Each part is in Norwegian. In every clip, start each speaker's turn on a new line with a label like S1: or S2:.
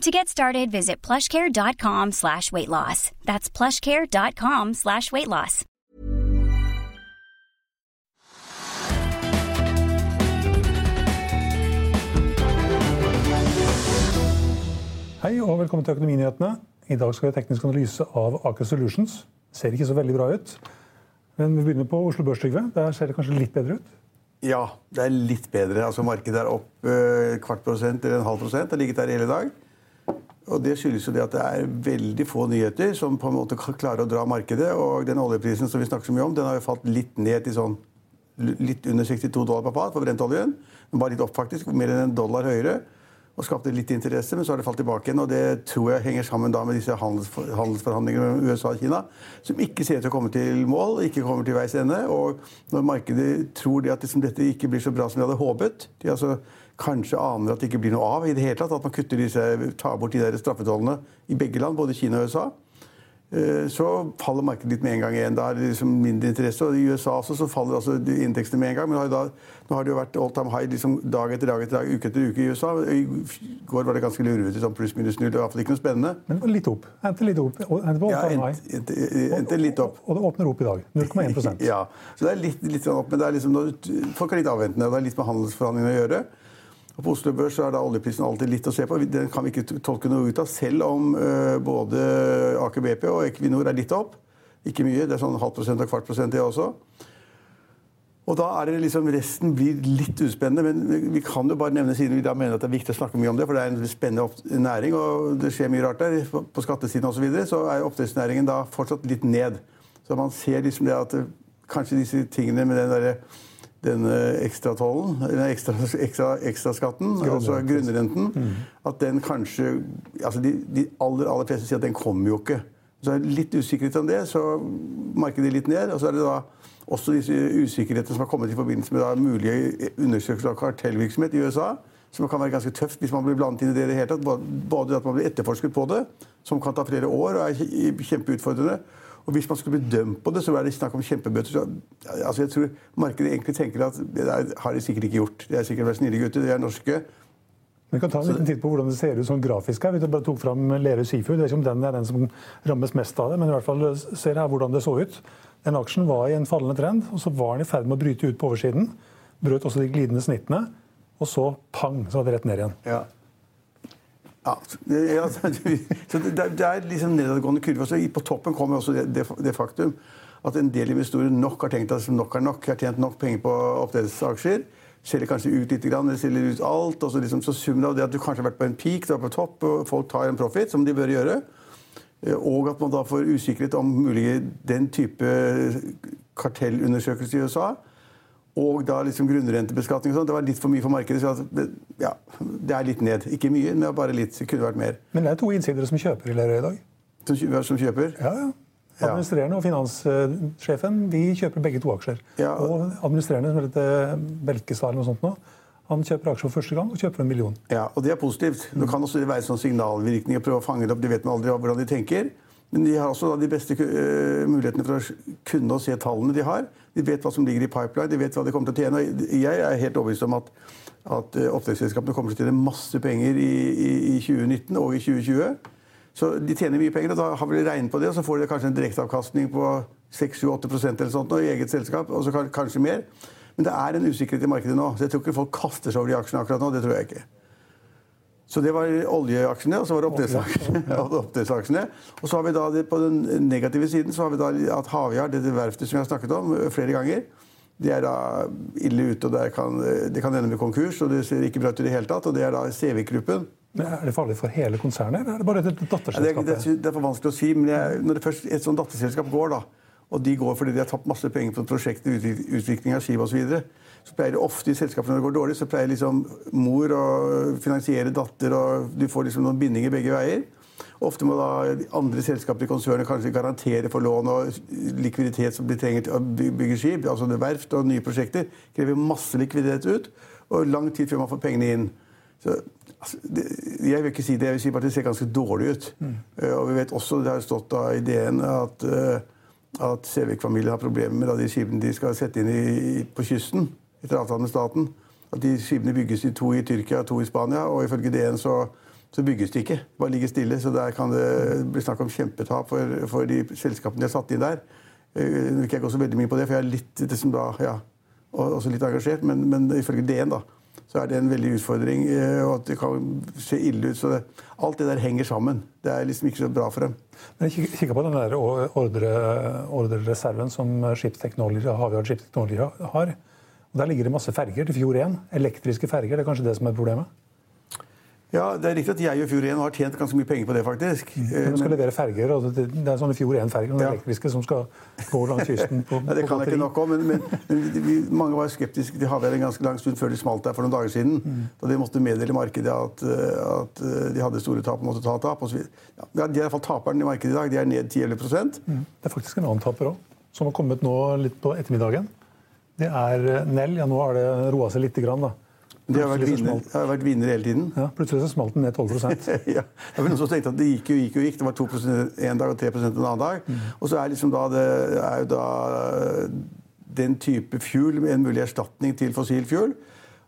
S1: To get started, visit plushcare.com slash weight loss. That's plushcare.com slash weight loss.
S2: Hei og velkommen til Økonominyhetene. I dag skal vi ha teknisk analyse av Aker Solutions. Ser ikke så veldig bra ut. Men vi begynner på Oslo Børs, Trygve. Der ser det kanskje litt bedre ut?
S3: Ja, det er litt bedre. Altså Markedet er opp eh, kvart prosent eller en halv prosent. Det har ligget der hele dag. Og Det skyldes jo det at det er veldig få nyheter som på en måte klarer å dra markedet. Og den oljeprisen som vi snakker så mye om, den har jo falt litt ned til sånn litt under 62 dollar per fat for brentoljen. Men bare litt opp, faktisk. Mer enn en dollar høyere. Og skapte litt interesse, men så har det falt tilbake igjen. Og det tror jeg henger sammen da med disse handelsfor handelsforhandlingene med USA og Kina, som ikke ser ut til å komme til mål, ikke kommer til veis ende. Og når markedet tror det at liksom dette ikke blir så bra som de hadde håpet de altså kanskje aner at det ikke blir noe av i det hele tatt, at man kutter disse, tar bort de der straffetollene i begge land, både Kina og USA, så faller markedet litt med en gang igjen. Da er det liksom mindre interesse. Og i USA også så faller altså inntektene med en gang. Men har da, nå har det jo vært all time high liksom dag etter dag etter dag, uke etter uke i USA. I går var det ganske lurvete, sånn pluss-minus null. Det var iallfall ikke noe spennende.
S2: Men litt opp. Endte litt opp. Endte på all time high.
S3: endte, endte litt opp.
S2: Og det åpner opp i dag. 0,1
S3: Ja, så det er litt, litt sånn opp, men det er liksom, folk er litt avventende. og Det er litt med handelsforhandlingene å gjøre. Og På Oslo Børs er da oljeprisen alltid litt å se på. Den kan vi ikke tolke noe ut av, selv om uh, både Aker BP og Equinor er litt opp. Ikke mye, det er sånn halv prosent og kvart prosent, det også. Og da er det liksom Resten blir litt uspennende, men vi kan jo bare nevne siden vi da mener at det er viktig å snakke mye om det, for det er en spennende næring, og det skjer mye rart der. På skattesiden osv. Så, videre, så er oppdrettsnæringen da fortsatt litt ned. Så man ser liksom det at kanskje disse tingene med den derre denne ekstratollen, eller ekstra, ekstra, ekstraskatten, altså grunnrenten, mm. at den kanskje altså de, de, aller aller fleste sier at den kommer jo ikke. Så er det litt usikkerhet om det, så markedet litt ned. Og så er det da også disse usikkerhetene som har kommet i forbindelse med da mulige undersøkelser av kartellvirksomhet i USA. Som kan være ganske tøft hvis man blir blandet inn i det i det hele tatt. Både at man blir etterforsket på det, som kan ta flere år og er kjempeutfordrende. Og hvis man skulle bli dømt på det, så er det snakk om kjempebøter. Så, altså, jeg tror markedet egentlig tenker at det der har de sikkert ikke gjort. De er sikkert vært snille gutter, de er norske.
S2: Vi kan ta en liten titt på hvordan det ser ut sånn grafisk her. Vi bare tok fram Lerøy Seafood. Det er ikke om den er den som rammes mest av det, men i hvert fall ser her hvordan det så ut. Den aksjen var i en fallende trend, og så var den i ferd med å bryte ut på oversiden. Brøt også de glidende snittene, og så pang, så var det rett ned igjen.
S3: Ja. Ja, så det, det er liksom nedadgående kurve. Så på toppen kommer også det, det, det, faktum at en del investorer nok har tenkt at nok er nok, har tjent nok penger på oppdrettsaksjer. Selger kanskje ut litt, eller selger ut alt. og så, liksom, så Summen av det at du kanskje har vært på en peak, du er på topp, og folk tar en profit, som de bør gjøre, eh, og at man da får usikkerhet om mulig den type kartellundersøkelse i USA, og da liksom grunnrentebeskatning og sånn. Det var litt for mye for markedet. så det, ja, det er litt ned. Ikke mye, men bare litt. Det kunne vært mer.
S2: Men det er to innsidere som kjøper i Lerøy i dag?
S3: Som, som kjøper?
S2: Ja, ja. Administrerende og finanssjefen de kjøper begge to aksjer. Ja. Og administrerende, som heter Belkestad eller noe sånt nå, han kjøper aksjer for første gang og kjøper en million.
S3: Ja, og Det er positivt. Det kan også være sånn signalvirkning å prøve å fange det opp. De vet man aldri hvordan de tenker. Men de har også de beste uh, mulighetene for å kunne se tallene de har. De vet hva som ligger i pipeline, de vet hva de kommer til å tjene. Jeg er helt overbevist om at, at uh, oppdrettsselskapene kommer til å tjene masse penger i, i, i, 2019 og i 2020. Så de tjener mye penger, og da har vi regnet på det, og så får de kanskje en direkteavkastning på 6-8% eller sånt i eget selskap, og så kanskje mer. Men det er en usikkerhet i markedet nå, så jeg tror ikke folk kaster seg over de aksjene akkurat nå. det tror jeg ikke. Så det var oljeaksjene, og så var det oppdrettsaksjene. oppdrettsaksjene. Og så har vi da det, på den negative siden så har vi da at Havyard, dette verftet som vi har snakket om flere ganger, det er da ille ute, og det kan, det kan ende med konkurs. og Det ser ikke bra ut i det hele tatt. og Det er da Sevik-gruppen.
S2: Er det farlig for hele konsernet, eller er det bare et datterselskap?
S3: Det, det, det, er for vanskelig å si. men jeg, Når det først et sånt datterselskap går, da, og de går fordi de har tapt masse penger på prosjektet, utvikling av skip osv., så, så pleier det ofte i selskapene når det går dårlig, så pleier liksom mor å finansiere datter, og du får liksom noen bindinger begge veier. Ofte må da andre selskaper i konsernet kanskje garantere for lån og likviditet som blir trengt å bygge skip. altså Verft og nye prosjekter krever masse likviditet ut, og lang tid før man får pengene inn. Så, altså, det, jeg vil ikke si det, jeg vil si bare at det ser ganske dårlig ut. Mm. Uh, og vi vet også, det har stått da i ideen at, uh, at Sævik-familien har problemer med da, de skipene de skal sette inn i, på kysten etter avtale med staten. At de skipene bygges i to i Tyrkia og to i Spania, og ifølge DN så så bygges de ikke. Bare ligger stille. Så der kan det bli snakk om kjempetap for, for de selskapene de har satt inn der. Eh, nå vil ikke jeg gå så veldig mye på det, for jeg er litt, liksom da, ja, også litt engasjert. Men, men ifølge DN da, så er det en veldig utfordring, eh, og at det kan se ille ut. så det, Alt det der henger sammen. Det er liksom ikke så bra for dem.
S2: Men jeg kikker på den der ordrereserven som Skipsteknologi, Havyard Technology har. Og Der ligger det masse ferger til Fjord 1. Elektriske ferger. Det er kanskje det som er problemet?
S3: Ja, Det er riktig at jeg og Fjord 1 har tjent ganske mye penger på det, faktisk.
S2: Men skal levere ferger, og det er sånne Fjord 1-ferger ja. elektriske som skal gå langs kysten på,
S3: ja, Det kan jeg ikke nok om, men, men, vi, mange var skeptiske til Havær en ganske lang stund før de smalt der for noen dager siden. Mm. Da de måtte meddele markedet at, at, de hadde store tap og måtte ta tap. Og så, ja, de er i hvert fall taperen i markedet i dag. De er ned 10-11 mm.
S2: Det er faktisk en annen taper òg, som har kommet nå litt på ettermiddagen. Det er Nell. Ja, nå har det roa seg lite grann, da.
S3: De har vært, vinner, har vært vinner hele tiden.
S2: Ja, Plutselig så smalt den ned 12%
S3: ja. Det var noen som tenkte at det gikk jo gikk og gikk. Det var 2% en dag og 3% en annen dag. Mm. Og så er, liksom da, det er jo da den type fuel med en mulig erstatning til fossil fuel.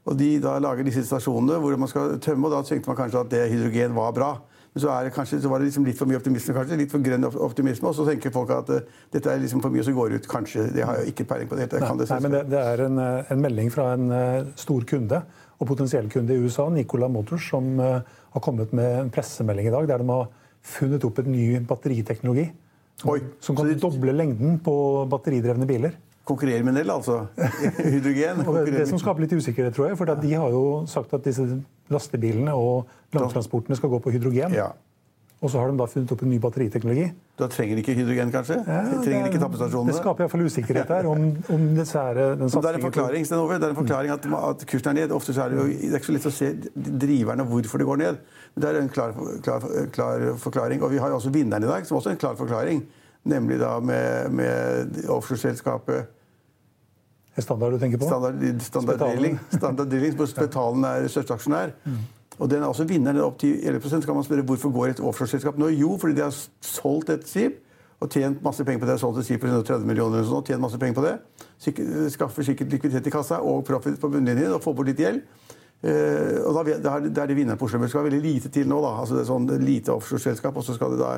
S3: Og de da lager disse stasjonene hvor man skal tømme, og da tenkte man kanskje at det hydrogen var bra. Men så, det kanskje, så var det liksom litt for mye optimisme, kanskje. Litt for grønn optimisme. Og så tenker folk at uh, dette er liksom for mye som går ut. Kanskje. Det har jeg ikke peiling på. det.
S2: Nei, det, nei, men det, det er en, en, melding fra en uh, stor kunde og potensiell kunde i USA, Nicola Motors, som uh, har kommet med en pressemelding i dag der de har funnet opp en ny batteriteknologi som, som kan doble lengden på batteridrevne biler.
S3: Konkurrerer med en del, altså? Hydrogen?
S2: det som skaper litt usikkerhet, tror jeg, for de har jo sagt at disse lastebilene og langtransportene skal gå på hydrogen. Ja. Og så har de da funnet opp en ny batteriteknologi.
S3: Da trenger de ikke hydrogen, kanskje? Ja, trenger ikke tappestasjonene?
S2: Det skaper iallfall usikkerhet her om, om dessverre den
S3: Det er en forklaring, Stenove, det er en forklaring at, at, kursen er ned. Ofte er det jo det er ikke så lett å se driverne hvorfor det går ned. Men det er en klar, klar, klar forklaring. Og vi har jo også vinneren i dag, som også er en klar forklaring. Nemlig da med, med offshoreselskapet
S2: Standard du tenker på?
S3: Standard, standard Drilling. Standard Drilling, hvor Spetalen er største aksjonær. Mm. Og den er også vinneren opp til 11 Så kan man spørre hvorfor går et offshoreselskap nå? Jo, fordi de har solgt et skip og tjent masse penger på det. Solgt et skip for 130 millioner eller og tjent masse penger på det. Skaffer sikkert likviditet i kassa og profit på bunnlinjen og får bort litt gjeld. Uh, og da, da er det vinneren på Oslo. Det skal veldig lite til nå. da, altså det er sånn Lite offshoreselskap, og så skal det da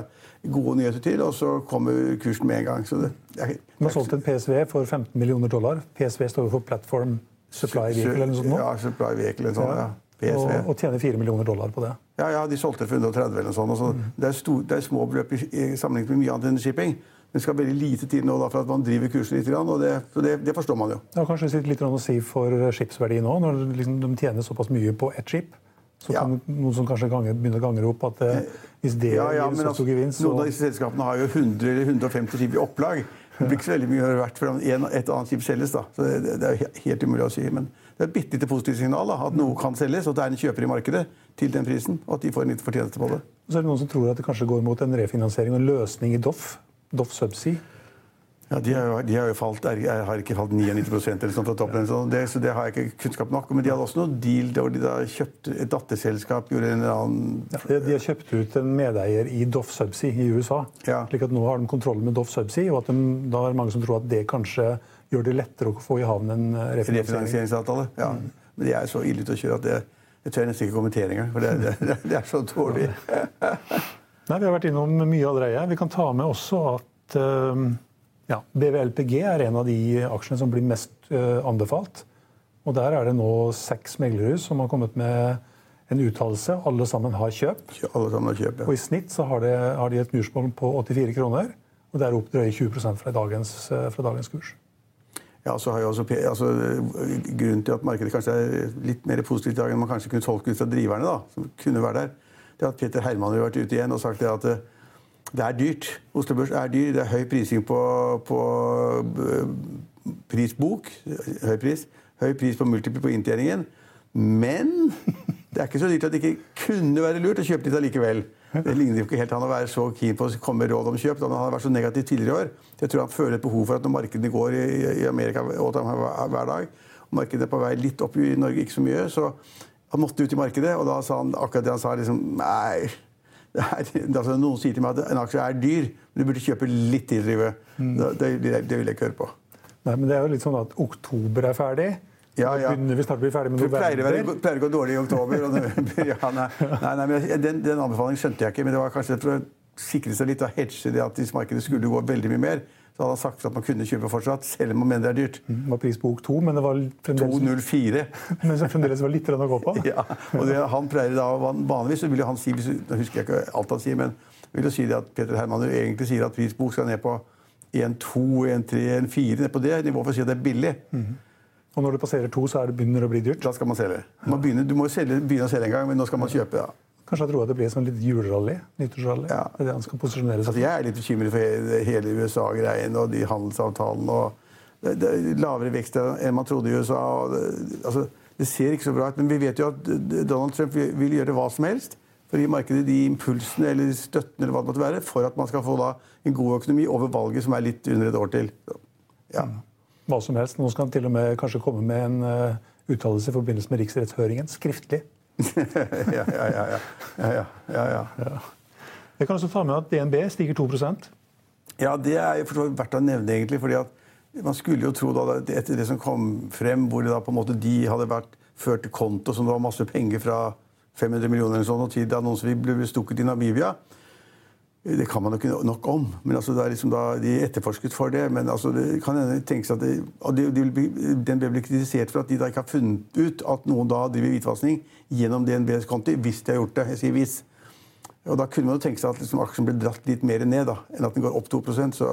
S3: gode nyheter til, og så kommer kursen med en gang. så det,
S2: det er, Du har solgt en PSV for 15 millioner dollar. PSV står for Platform Supply Vehicle eller noe sånt? Nå.
S3: Ja, Supply Vehicle, en sånn, ja.
S2: Og, og tjener 4 millioner dollar på det.
S3: Ja, ja, de solgte for 130 eller noe sånt. Så mm. det, er stor, det, er små beløp i, i sammenlignet med mye annet enn shipping. Det skal veldig lite til nå da, for at man driver kursen litt. og det, det, det, forstår man jo.
S2: Det har kanskje litt å si for skipsverdi nå, når liksom de tjener såpass mye på ett skip? Så kan ja. noen som kanskje ganger, begynner å ganger opp at eh, hvis det
S3: ja, ja, gir så stor gevinst så... Noen av disse selskapene har jo 100 eller 150 skip i opplag. Det blir ikke så veldig mye verdt for et annet skip selges. da. Så det, det er helt umulig å si. Men det er et bitte lite positivt signal da, at noe kan selges, og at det er en kjøper i markedet til den prisen, og at de får en litt fortjeneste på det.
S2: Så er det noen som tror at det kanskje går mot en refinansiering og en løsning i Doff, Doff Subsea?
S3: Ja, de har, jo, de har jo falt, er, har ikke falt 99 eller sånt fra toppen. Så det, så det har jeg ikke kunnskap nok Men de hadde også noe deal der de da kjøpte et datterselskap gjorde en eller annen
S2: ja, De har kjøpt ut en medeier i Doff Subsea i USA. Ja. slik at nå har de kontroll med Doff Subsea, og at de, da er det mange som tror at det kanskje gjør det lettere å få i havn en eh,
S3: refinansieringsavtale. Ja. Mm. Men de er så ille ute å kjøre at det, jeg tør nesten ikke kommentere engang. For det, det, det, er så dårlig.
S2: Nei, Vi har vært innom mye allerede. Vi kan ta med også at uh, ja, BVLPG er en av de aksjene som blir mest uh, anbefalt. Og Der er det nå seks meglerhus som har kommet med en uttalelse. Alle sammen har kjøp.
S3: Alle sammen har kjøp, ja.
S2: Og i snitt så har de, har de et mursmål på 84 kroner. Og det er opp drøye 20 fra dagens, fra dagens kurs.
S3: Ja, så har jo også, altså, Grunnen til at markedet kanskje er litt mer positivt i dag enn man kanskje kunne tolke ut fra driverne, da, som kunne være der, det er at Peter Herman har vært ute igjen og sagt det at det er dyrt. Oslo Børs er dyr. Det er høy prising på, på prisbok. Høy pris. Høy pris på multiple på inntjeningen. Men det er ikke så dyrt at det ikke kunne være lurt å kjøpe litt allikevel. Det ligner ikke helt han å være så keen på å komme med råd om kjøp. Han har vært så negativ tidligere i år. Jeg tror han føler et behov for at når markedene går i, i Amerika hver dag, og markedet er på vei litt opp i Norge, ikke så mye, så han måtte ut i markedet. Og da sa han akkurat det han sa. liksom, nei, er, altså, Noen sier til meg at en aksje er dyr, men du burde kjøpe litt til. Mm. Det, det, det vil jeg ikke høre på.
S2: Nei, men det er jo litt sånn at oktober er ferdig.
S3: Ja, ja.
S2: Begynner vi snart å bli ferdig med november.
S3: Det pleier, pleier, å gå dårlig i oktober. ja, nei, nei, nei, men den, den, anbefalingen skjønte jeg ikke. Men det var kanskje å sikre seg litt og hedge det at hvis markedet skulle gå veldig mye mer, så hadde han sagt at man kunne kjøpe fortsatt, selv om man mener det er dyrt.
S2: Mm, det var pris på bok 2, men det var
S3: fremdeles 204.
S2: men så fremdeles var litt å gå på?
S3: ja, og det, han pleier da, Vanligvis så vil han si Nå husker jeg ikke alt han sier, men vil jo si det at Peter Herman egentlig sier at prisbok skal ned på 1,2, 1,3, 1,4. Ned på det nivået for å si at det er billig. Mm.
S2: Og når det passerer to, så er det begynner å bli dyrt?
S3: Da skal man selge. Man begynner, du må selge, begynne å selge en gang, men nå skal man kjøpe. ja.
S2: Kanskje jeg tror at det blir sånn litt julerally? Nyttårsrally? Ja. Det er det han skal posisjonere seg
S3: altså, Jeg er litt bekymret for hele USA-greien og de handelsavtalene. og det, det, Lavere vekst enn man trodde i USA. Det, altså, det ser ikke så bra ut, men vi vet jo at Donald Trump vil, gjøre hva som helst for å gi markedet de impulsene eller støttene eller hva det måtte være, for at man skal få da, en god økonomi over valget, som er litt under et år til. Så, ja.
S2: Mm hva som helst. Nå skal han til og med kanskje komme med en uh, uttalelse i forbindelse med riksrettshøringen, skriftlig.
S3: Ja, ja, ja, ja, ja, ja.
S2: Jeg kan også ta med at DNB stiger 2%
S3: Ja, det er jo verdt å nevne, egentlig. fordi at man skulle jo tro da, etter det som kom frem, hvor da på en måte de hadde vært ført til konto som det var masse penger fra 500 millioner eller sånn, og til da noen som ble stukket i Namibia, det kan man jo ikke nok om. men altså, liksom da, De etterforsket for det. Men altså, det kan hende tenkes at det, og de, de, Den ble kritisert for at de da ikke har funnet ut at noen da driver hvitvasking gjennom DNBs konti, hvis de har gjort det. Jeg sier hvis. Og Da kunne man jo tenke seg at liksom, aksjen ble dratt litt mer ned da, enn at den går opp 2% så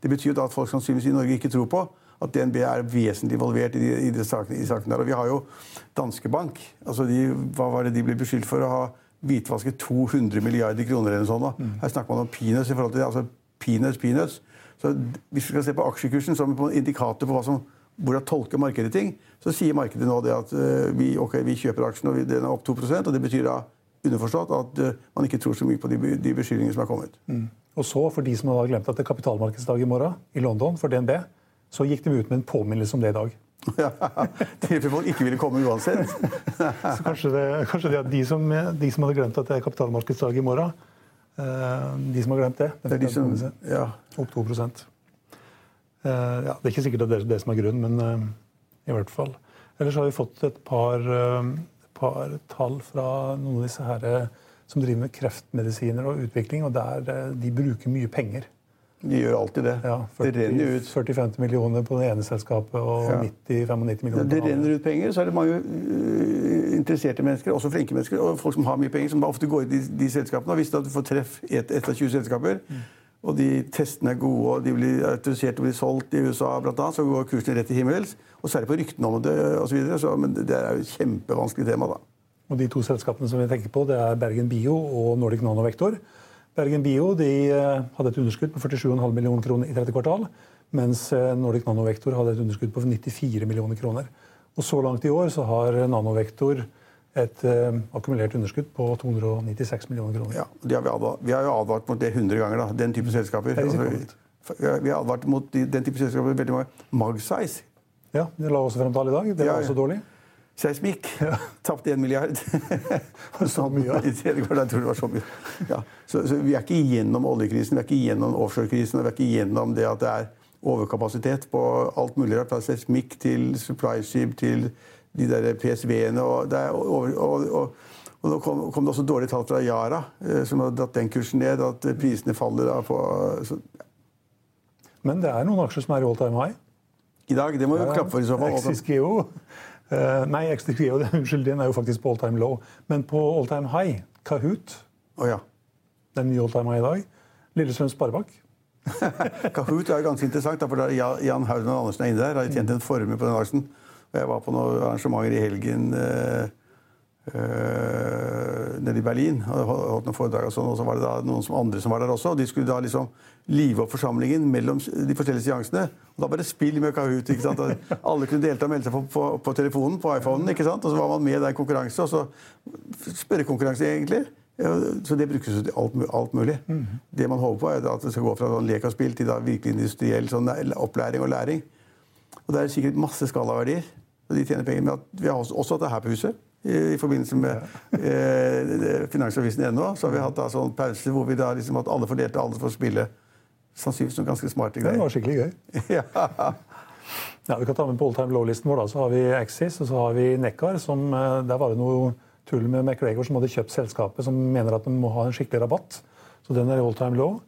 S3: Det betyr jo da at folk sannsynligvis i Norge ikke tror på at DNB er vesentlig involvert i de, i de sakene, i sakene der. Og vi har jo Danske Bank. altså de, Hva var det de ble beskyldt for? å ha hvitvaske 200 milliarder kroner. eller sånn. Mm. Her snakker man om peanuts i forhold til det. altså peanuts, peanuts. Så Hvis vi skal se på aksjekursen som en indikator på hva som, hvordan tolker markedet ting, så sier markedet nå det at uh, vi, okay, vi, kjøper aksjen og vi, den er opp 2% og Det betyr da underforstått at uh, man ikke tror så mye på de, de beskyldningene som er kommet. Mm.
S2: Og så, for de som har glemt at det er kapitalmarkedsdag i morgen i London for DNB, så gikk de ut med en påminnelse om det i dag.
S3: Ja, Tilfelle folk ikke ville komme uansett.
S2: så kanskje, det, kanskje det de, som, de, som, hadde glemt at det er kapitalmarkedsdag i morgen, eh, de som har glemt det,
S3: det er de som, ja.
S2: Opp 2 eh, ja, Det er ikke sikkert det er det som er grunnen, men eh, i hvert fall. Ellers har vi fått et par, par tall fra noen av disse her, som driver med kreftmedisiner og utvikling, og der de bruker mye penger.
S3: De gjør alltid det.
S2: Ja, 40, det renner ut 40-50 millioner på det ene selskapet og ja. 90-95 millioner
S3: på det Det renner ut penger, så er det mange uh, interesserte mennesker, også flinke mennesker, og folk som har mye penger, som ofte går i de, de selskapene. Og hvis du får treff ett et av 20 selskaper, mm. og de testene er gode, og de blir autorisert og blir solgt i USA, blant annet, så går kursen rett til himmels. Og særlig på ryktene om det osv. Men det er jo et kjempevanskelig tema, da.
S2: Og De to selskapene som vi tenker på, det er Bergen Bio og Nordic Nanovektor. Bergen Bio de eh, hadde et underskudd på 47,5 millioner kroner i tredje kvartal, mens eh, Nordic Nanovektor hadde et underskudd på 94 millioner kroner. Og Så langt i år så har Nanovektor et uh, akkumulert underskudd på 296 millioner kroner.
S3: Ja, har vi, advart, vi, har jo advart mot det 100 ganger, da, den type selskaper. Altså, vi har advart mot den type selskaper veldig mange. Magsize.
S2: Ja, det la også frem tall i dag. Det var ja, også dårlig.
S3: Seismikk. Ja. Tapte én milliard.
S2: så mye?
S3: I tredje kvartal tror jeg det var så mye. Ja. Så, så, vi er ikke igjennom oljekrisen, vi er ikke igjennom offshorekrisen, og vi er ikke igjennom det at det er overkapasitet på alt mulig. Fra seismikk til supply-skip til de der PSV-ene. Og, og, og, og, nå kom, kom, det også dårlige tall fra Yara, eh, som har dratt den kursen ned. At prisene faller da på så, ja.
S2: Men det er noen aksjer som er i all time high?
S3: I dag? Det må vi klappe for i så fall.
S2: Geo Uh, nei, XTQ unnskyld, den er jo faktisk på all time low. Men på all time high, Kahoot,
S3: oh, ja.
S2: den nye all time high i dag, Lillestrøm Sparebank.
S3: Kahoot er jo ganske interessant, for Jan Haugen Andersen er inne der. Har tjent en formue på den aksjen. Og jeg var på noen arrangementer i helgen. Uh, nede i Berlin holdt noen foredrag. Og sånn, og så var det da noen som andre som var der også. og De skulle da liksom live opp forsamlingen mellom de forskjellige seansene. Og da bare spill med Kahoot. ikke sant? Og alle kunne delta og melde seg på, på, på, telefonen, på iPhonen. ikke sant? Og så var man med i konkurranse. Og så spørrekonkurranse, egentlig. Så det brukes til alt, alt mulig. Mm. Det man håper på, er at det skal gå fra sånn lek og spill til da virkelig industriell sånn opplæring og læring. Og det er sikkert masse skalaverdier. Og de tjener penger. Men vi har også hatt det her på huset i, forbindelse med eh, Finansavisen.no. Så har vi hatt da sånn pause hvor vi da liksom at alle får delta, alle får spille. Sannsynligvis noen ganske smarte greier.
S2: Det var skikkelig gøy. ja. ja. Vi kan ta med på all time low-listen vår. da, Så har vi Axis og så har vi Nekkar. som eh, Der var det noe tull med McGregor som hadde kjøpt selskapet, som mener at de må ha en skikkelig rabatt. Så den er all time low.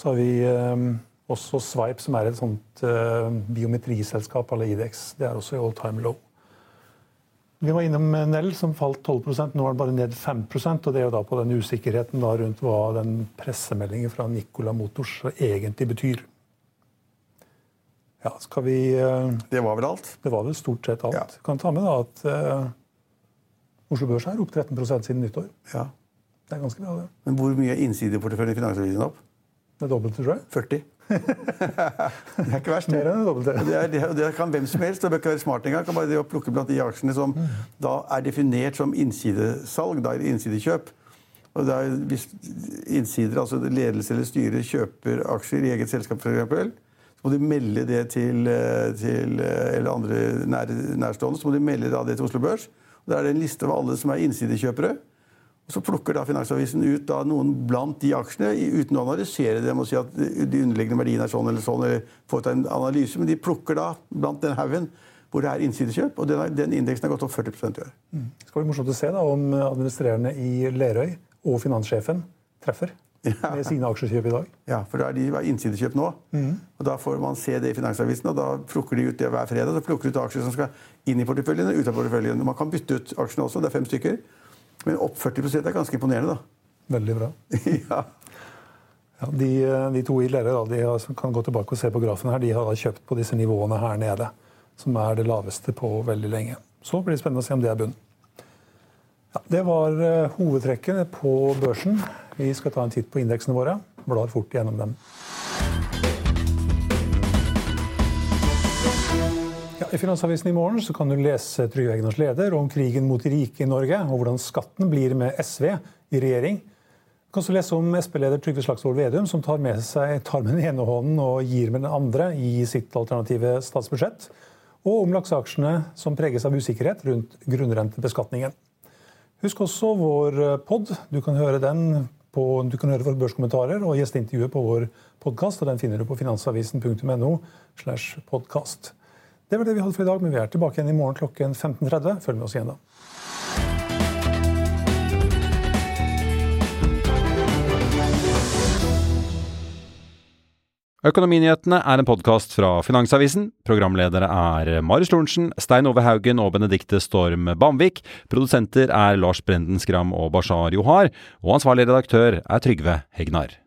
S2: Så har vi eh, også Swipe, som er et sånt eh, biometriselskap eller Idex. Det er også i all time low. Vi var innom Nell, som falt 12% Nå er den bare ned 5% og Det er jo da på den usikkerheten da rundt hva den pressemeldingen fra Nicola Motors egentlig betyr. Ja, skal vi uh,
S3: Det var vel alt?
S2: Det var vel stort sett alt. Ja. Kan ta med da at uh, Oslo Børs er opp 13% siden nyttår.
S3: Ja.
S2: Det er ganske bra, det.
S3: Men hvor mye er innsideporteføljen i Finansavisen opp?
S2: Det er dobbelt, tror jeg.
S3: 40. det er ikke verst.
S2: Mer enn det
S3: Det, er, det, det kan hvem som helst. Det bør ikke være smart engang. Kan bare det plukke blant de aksjene som mm. da er definert som innsidesalg, da, eller innsidekjøp. Og det er, hvis innsider, altså ledelse eller styre, kjøper aksjer i eget selskap, f.eks., så må de melde det til, eh, til eh, eller andre nær, nærstående. Så må de melde det til Oslo Børs. Og Da er det en liste over alle som er innsidekjøpere. Så plukker da Finansavisen ut da noen blant de aksjene uten å analysere dem og si at de underliggende verdiene er sånn eller sånn, eller få en analyse, men de plukker da blant den haugen hvor det er innsidekjøp, og den, den indeksen har gått opp 40 i år. Mm.
S2: Det skal bli morsomt å se da, om administrerende i Lerøy og finanssjefen treffer ja. med sine aksjekjøp i dag.
S3: Ja, for da er de innsidekjøp nå. Mm. og Da får man se det i Finansavisen, og da plukker de ut det hver fredag. Så plukker de ut aksjer som skal inn i porteføljen og ut av porteføljen. Man kan bytte ut aksjene også, det er fem stykker. Men opp 40 er ganske imponerende, da.
S2: Veldig bra.
S3: ja.
S2: Ja, de, de, to i da, de kan gå tilbake og se på grafen her, de har kjøpt på disse nivåene her nede. Som er det laveste på veldig lenge. Så blir det spennende å se om det er bunn. Ja, det var uh, hovedtrekkene på børsen. Vi skal ta en titt på indeksene våre. Blar fort gjennom dem. I Finansavisen i morgen så kan du lese Trygve Egnars leder om krigen mot de rike i Norge, og hvordan skatten blir med SV i regjering. Du kan også lese om Sp-leder Trygve Slagsvold Vedum, som tar med, seg, tar med den ene hånden og gir med den andre i sitt alternative statsbudsjett. Og om lakseaksjene som preges av usikkerhet rundt grunnrentebeskatningen. Husk også vår pod. Du kan høre den på, du kan høre våre børskommentarer og gjesteintervjuet på vår podkast. Den finner du på finansavisen.no. slash podcast. Det var det vi hadde for i dag, men vi er tilbake igjen i morgen klokken 15.30. Følg med oss igjen da.
S4: Økonominyhetene er en podkast fra Finansavisen. Programledere er Marius Lorentzen, Stein Ove Haugen og Benedikte Storm Bamvik. Produsenter er Lars Brenden Skram og Bashar Johar. Og ansvarlig redaktør er Trygve Hegnar.